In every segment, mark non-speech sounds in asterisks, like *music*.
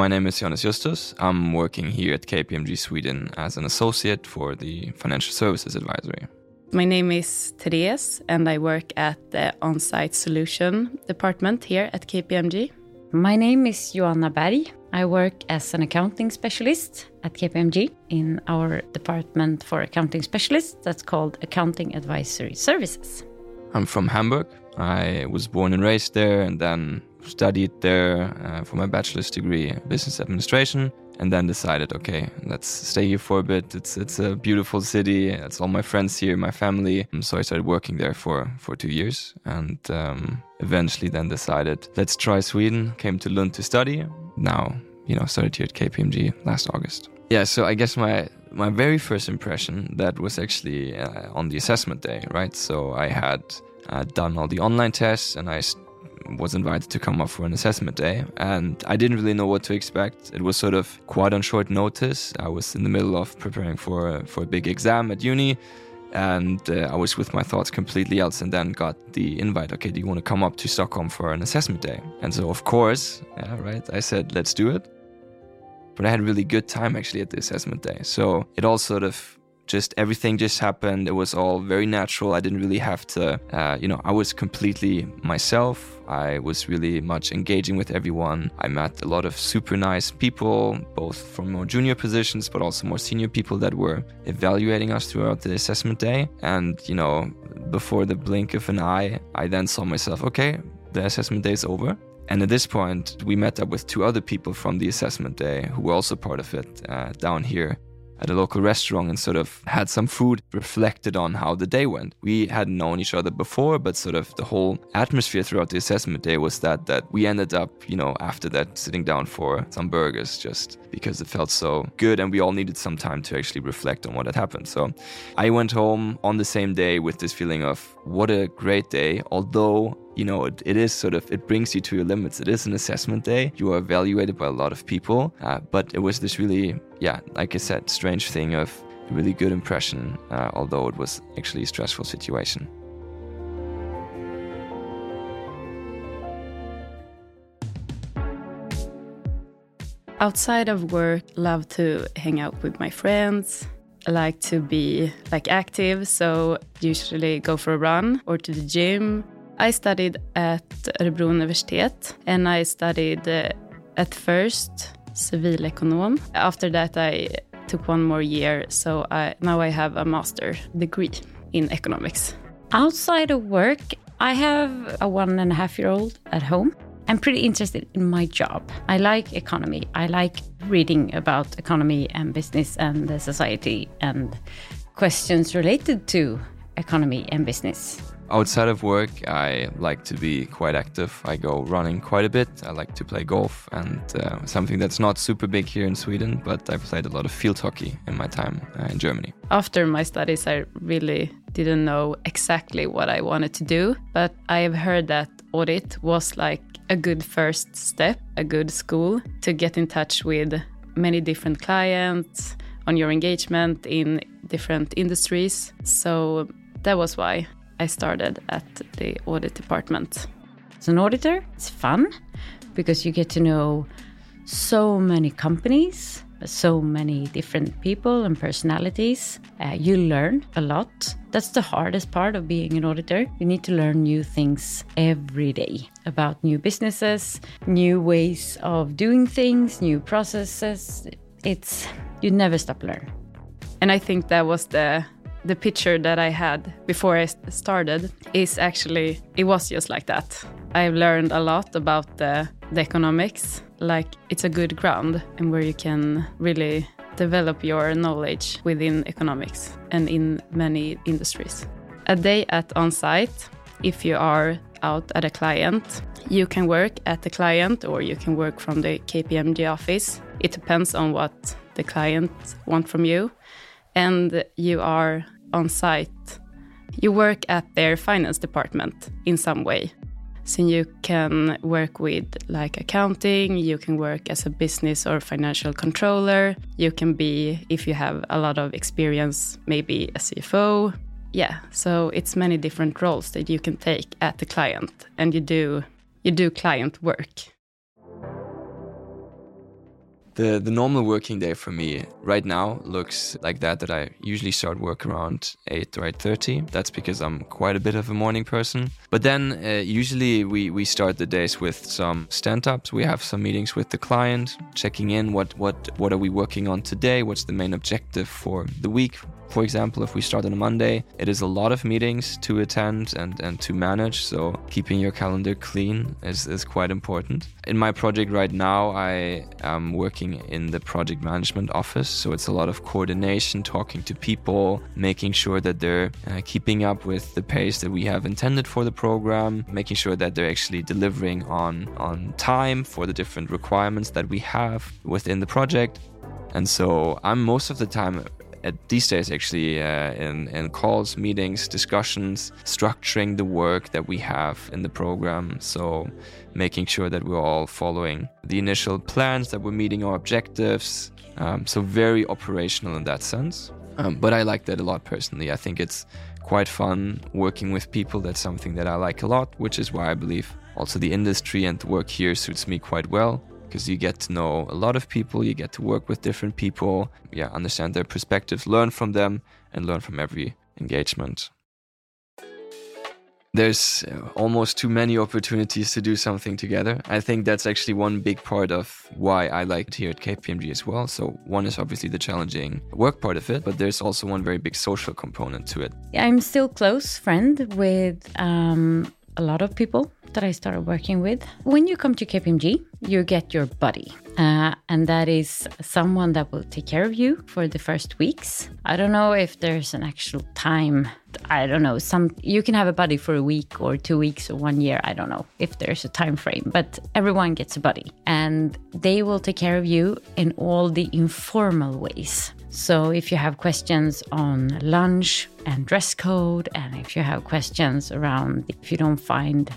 my name is Johannes Justus. I'm working here at KPMG Sweden as an associate for the Financial Services Advisory. My name is Therese, and I work at the on site solution department here at KPMG. My name is Joanna Berg. I work as an accounting specialist at KPMG in our department for accounting specialists that's called Accounting Advisory Services. I'm from Hamburg. I was born and raised there and then studied there uh, for my bachelor's degree business administration and then decided okay let's stay here for a bit. It's it's a beautiful city. It's all my friends here my family. So i started working there for for two years and um, eventually then decided let's try sweden. Came to lund to study. Now you know started here at kpmg last august. Yeah so i guess my my very first impression that was actually uh, on the assessment day right so i had uh, done all the online tests and i was invited to come up for an assessment day, and I didn't really know what to expect. It was sort of quite on short notice. I was in the middle of preparing for for a big exam at uni, and uh, I was with my thoughts completely else. And then got the invite. Okay, do you want to come up to Stockholm for an assessment day? And so, of course, yeah, right. I said, let's do it. But I had a really good time actually at the assessment day. So it all sort of just everything just happened. It was all very natural. I didn't really have to, uh, you know, I was completely myself. I was really much engaging with everyone. I met a lot of super nice people, both from more junior positions, but also more senior people that were evaluating us throughout the assessment day. And, you know, before the blink of an eye, I then saw myself, okay, the assessment day is over. And at this point, we met up with two other people from the assessment day who were also part of it uh, down here at a local restaurant and sort of had some food, reflected on how the day went. We hadn't known each other before, but sort of the whole atmosphere throughout the assessment day was that that we ended up, you know, after that sitting down for some burgers just because it felt so good and we all needed some time to actually reflect on what had happened. So I went home on the same day with this feeling of what a great day, although you know, it, it is sort of, it brings you to your limits. It is an assessment day. You are evaluated by a lot of people. Uh, but it was this really, yeah, like I said, strange thing of a really good impression, uh, although it was actually a stressful situation. Outside of work, love to hang out with my friends. Like to be like active, so usually go for a run or to the gym I studied at Örebro Universitet and I studied uh, at first civil civilekonom. After that, I took one more year, so I, now I have a master degree in economics. Outside of work, I have a one and a half year old at home. I'm pretty interested in my job. I like economy. I like reading about economy and business and the society and questions related to economy and business. Outside of work, I like to be quite active. I go running quite a bit. I like to play golf and uh, something that's not super big here in Sweden, but I played a lot of field hockey in my time uh, in Germany. After my studies, I really didn't know exactly what I wanted to do, but I have heard that audit was like a good first step, a good school to get in touch with many different clients on your engagement in different industries. So that was why I started at the audit department. As an auditor, it's fun because you get to know so many companies, so many different people and personalities. Uh, you learn a lot. That's the hardest part of being an auditor. You need to learn new things every day about new businesses, new ways of doing things, new processes. It's you never stop learning. And I think that was the the picture that I had before I started is actually, it was just like that. I've learned a lot about the, the economics, like it's a good ground and where you can really develop your knowledge within economics and in many industries. A day at on-site, if you are out at a client, you can work at the client or you can work from the KPMG office. It depends on what the client want from you and you are on site, you work at their finance department in some way. So you can work with like accounting, you can work as a business or financial controller, you can be, if you have a lot of experience, maybe a CFO. Yeah, so it's many different roles that you can take at the client and you do you do client work. The, the normal working day for me right now looks like that that I usually start work around 8 or 8.30. That's because I'm quite a bit of a morning person. But then uh, usually we, we start the days with some stand-ups. We have some meetings with the client, checking in what, what, what are we working on today, what's the main objective for the week, for example, if we start on a Monday, it is a lot of meetings to attend and, and to manage. So keeping your calendar clean is, is quite important. In my project right now, I am working in the project management office. So it's a lot of coordination, talking to people, making sure that they're uh, keeping up with the pace that we have intended for the program, making sure that they're actually delivering on, on time for the different requirements that we have within the project. And so I'm most of the time at these days actually uh, in, in calls, meetings, discussions, structuring the work that we have in the program. So making sure that we're all following the initial plans, that we're meeting our objectives. Um, so very operational in that sense. Um, but I like that a lot personally. I think it's quite fun working with people. That's something that I like a lot, which is why I believe also the industry and the work here suits me quite well because you get to know a lot of people, you get to work with different people, yeah, understand their perspectives, learn from them, and learn from every engagement. There's uh, almost too many opportunities to do something together. I think that's actually one big part of why I liked here at KPMG as well. So, one is obviously the challenging work part of it, but there's also one very big social component to it. I'm still close friend with um, a lot of people that I started working with. When you come to KPMG, you get your buddy, uh, and that is someone that will take care of you for the first weeks. I don't know if there's an actual time. I don't know. Some you can have a buddy for a week or two weeks or one year. I don't know if there's a time frame, but everyone gets a buddy, and they will take care of you in all the informal ways. So if you have questions on lunch and dress code, and if you have questions around if you don't find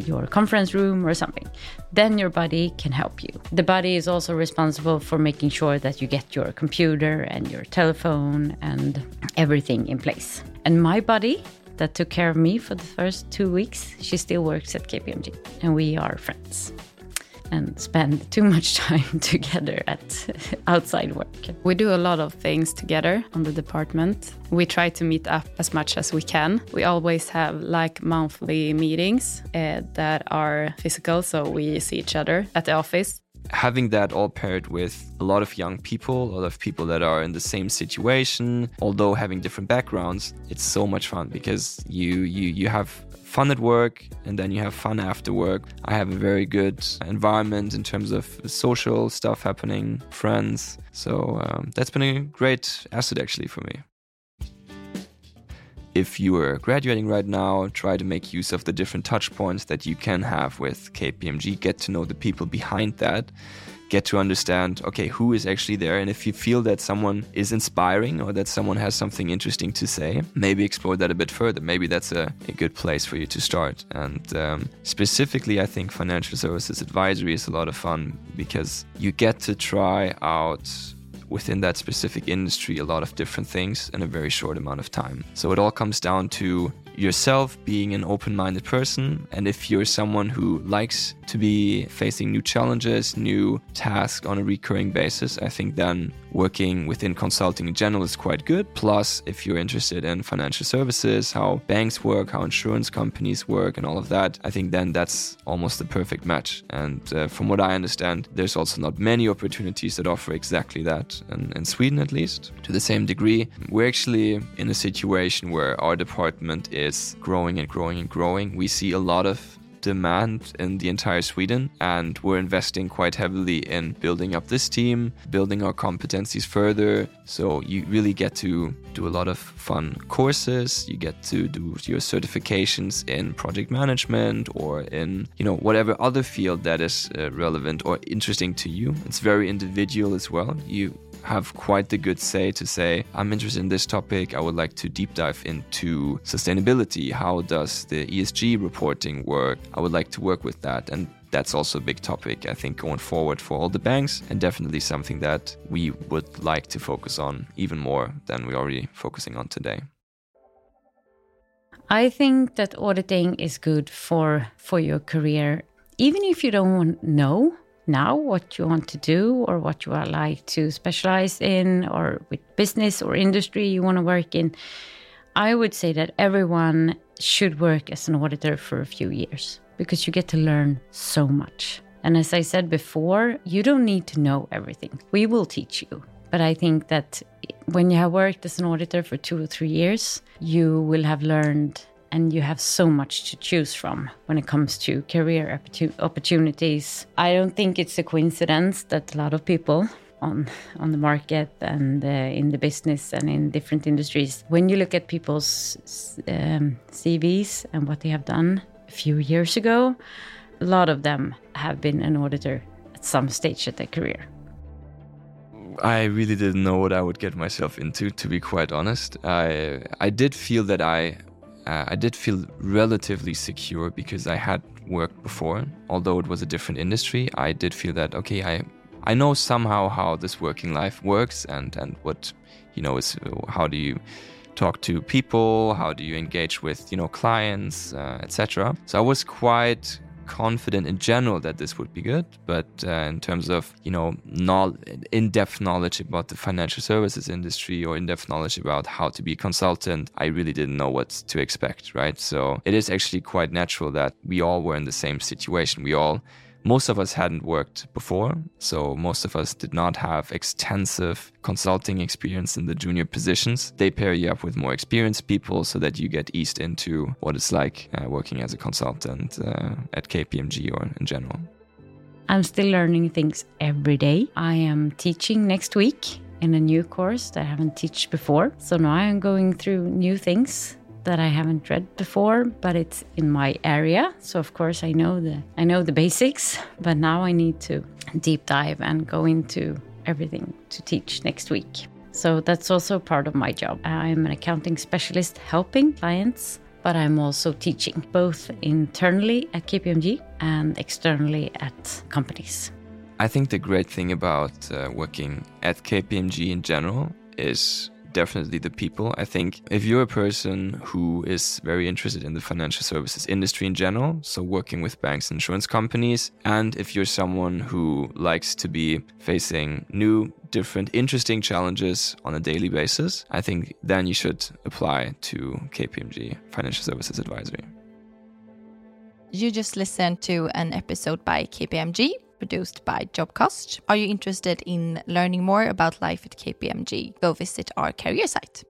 your conference room or something, then your buddy can help you. The buddy is also responsible for making sure that you get your computer and your telephone and everything in place. And my buddy that took care of me for the first two weeks, she still works at KPMG, and we are friends and spend *laughs* too much time *laughs* together at *laughs* outside work. We do a lot of things together on the department. We try to meet up as much as we can. We always have like monthly meetings uh, that are physical, so we see each other at the office having that all paired with a lot of young people, a lot of people that are in the same situation, although having different backgrounds, it's so much fun because you you you have fun at work and then you have fun after work. I have a very good environment in terms of social stuff happening, friends. So um, that's been a great asset actually for me. If you are graduating right now, try to make use of the different touch points that you can have with KPMG, get to know the people behind that get to understand okay who is actually there. And if you feel that someone is inspiring or that someone has something interesting to say maybe explore that a bit further. Maybe that's a, a good place for you to start. And um, specifically i think financial services advisory is a lot of fun because you get to try out within that specific industry a lot of different things in a very short amount of time. So it all comes down to yourself being an open minded person. And if you're someone who likes to be facing new challenges, new tasks on a recurring basis, I think then working within consulting in general is quite good. Plus, if you're interested in financial services, how banks work, how insurance companies work, and all of that, I think then that's almost the perfect match. And uh, from what I understand, there's also not many opportunities that offer exactly that, in, in Sweden at least, to the same degree. We're actually in a situation where our department is growing and growing and growing. We see a lot of demand in the entire Sweden. And we're investing quite heavily in building up this team, building our competencies further. So you really get to do a lot of fun courses. You get to do your certifications in project management or in, you know, whatever other field that is uh, relevant or interesting to you. It's very individual as well. You have quite the good say to say, I'm interested in this topic. I would like to deep dive into sustainability. How does the ESG reporting work? I would like to work with that. And that's also a big topic, I think, going forward for all the banks, and definitely something that we would like to focus on even more than we're already focusing on today. I think that auditing is good for for your career, even if you don't know now what you want to do or what you would like to specialize in or with business or industry you want to work in, I would say that everyone should work as an auditor for a few years because you get to learn so much. And as I said before, you don't need to know everything. We will teach you. But I think that when you have worked as an auditor for two or three years, you will have learned and you have so much to choose from when it comes to career opportunities. I don't think it's a coincidence that a lot of people on on the market and uh, in the business and in different industries. When you look at people's um, CVs and what they have done a few years ago, a lot of them have been an auditor at some stage of their career. I really didn't know what I would get myself into, to be quite honest. I I did feel that I uh, I did feel relatively secure because I had worked before, although it was a different industry. I did feel that okay, I I know somehow how this working life works and and what you know is how do you talk to people, how do you engage with you know clients, uh, etc. So I was quite confident in general that this would be good, but uh, in terms of you know in-depth knowledge about the financial services industry or in-depth knowledge about how to be a consultant, I really didn't know what to expect, right? So it is actually quite natural that we all were in the same situation. We all most of us hadn't worked before, so most of us did not have extensive consulting experience in the junior positions. They pair you up with more experienced people so that you get eased into what it's like uh, working as a consultant uh, at KPMG or in general. I'm still learning things every day. I am teaching next week in a new course that I haven't taught before. So now I am going through new things that I haven't read before, but it's in my area. So of course I know the I know the basics, but now I need to deep dive and go into everything to teach next week. So that's also part of my job. I'm an accounting specialist helping clients, but I'm also teaching both internally at KPMG and externally at companies. I think the great thing about uh, working at KPMG in general is definitely the people. I think if you're a person who is very interested in the financial services industry in general, so working with banks and insurance companies, and if you're someone who likes to be facing new, different, interesting challenges on a daily basis, I think then you should apply to KPMG Financial Services Advisory. You just listened to an episode by KPMG produced by Jobcast. Are you interested in learning more about life at KPMG? Go visit our career site.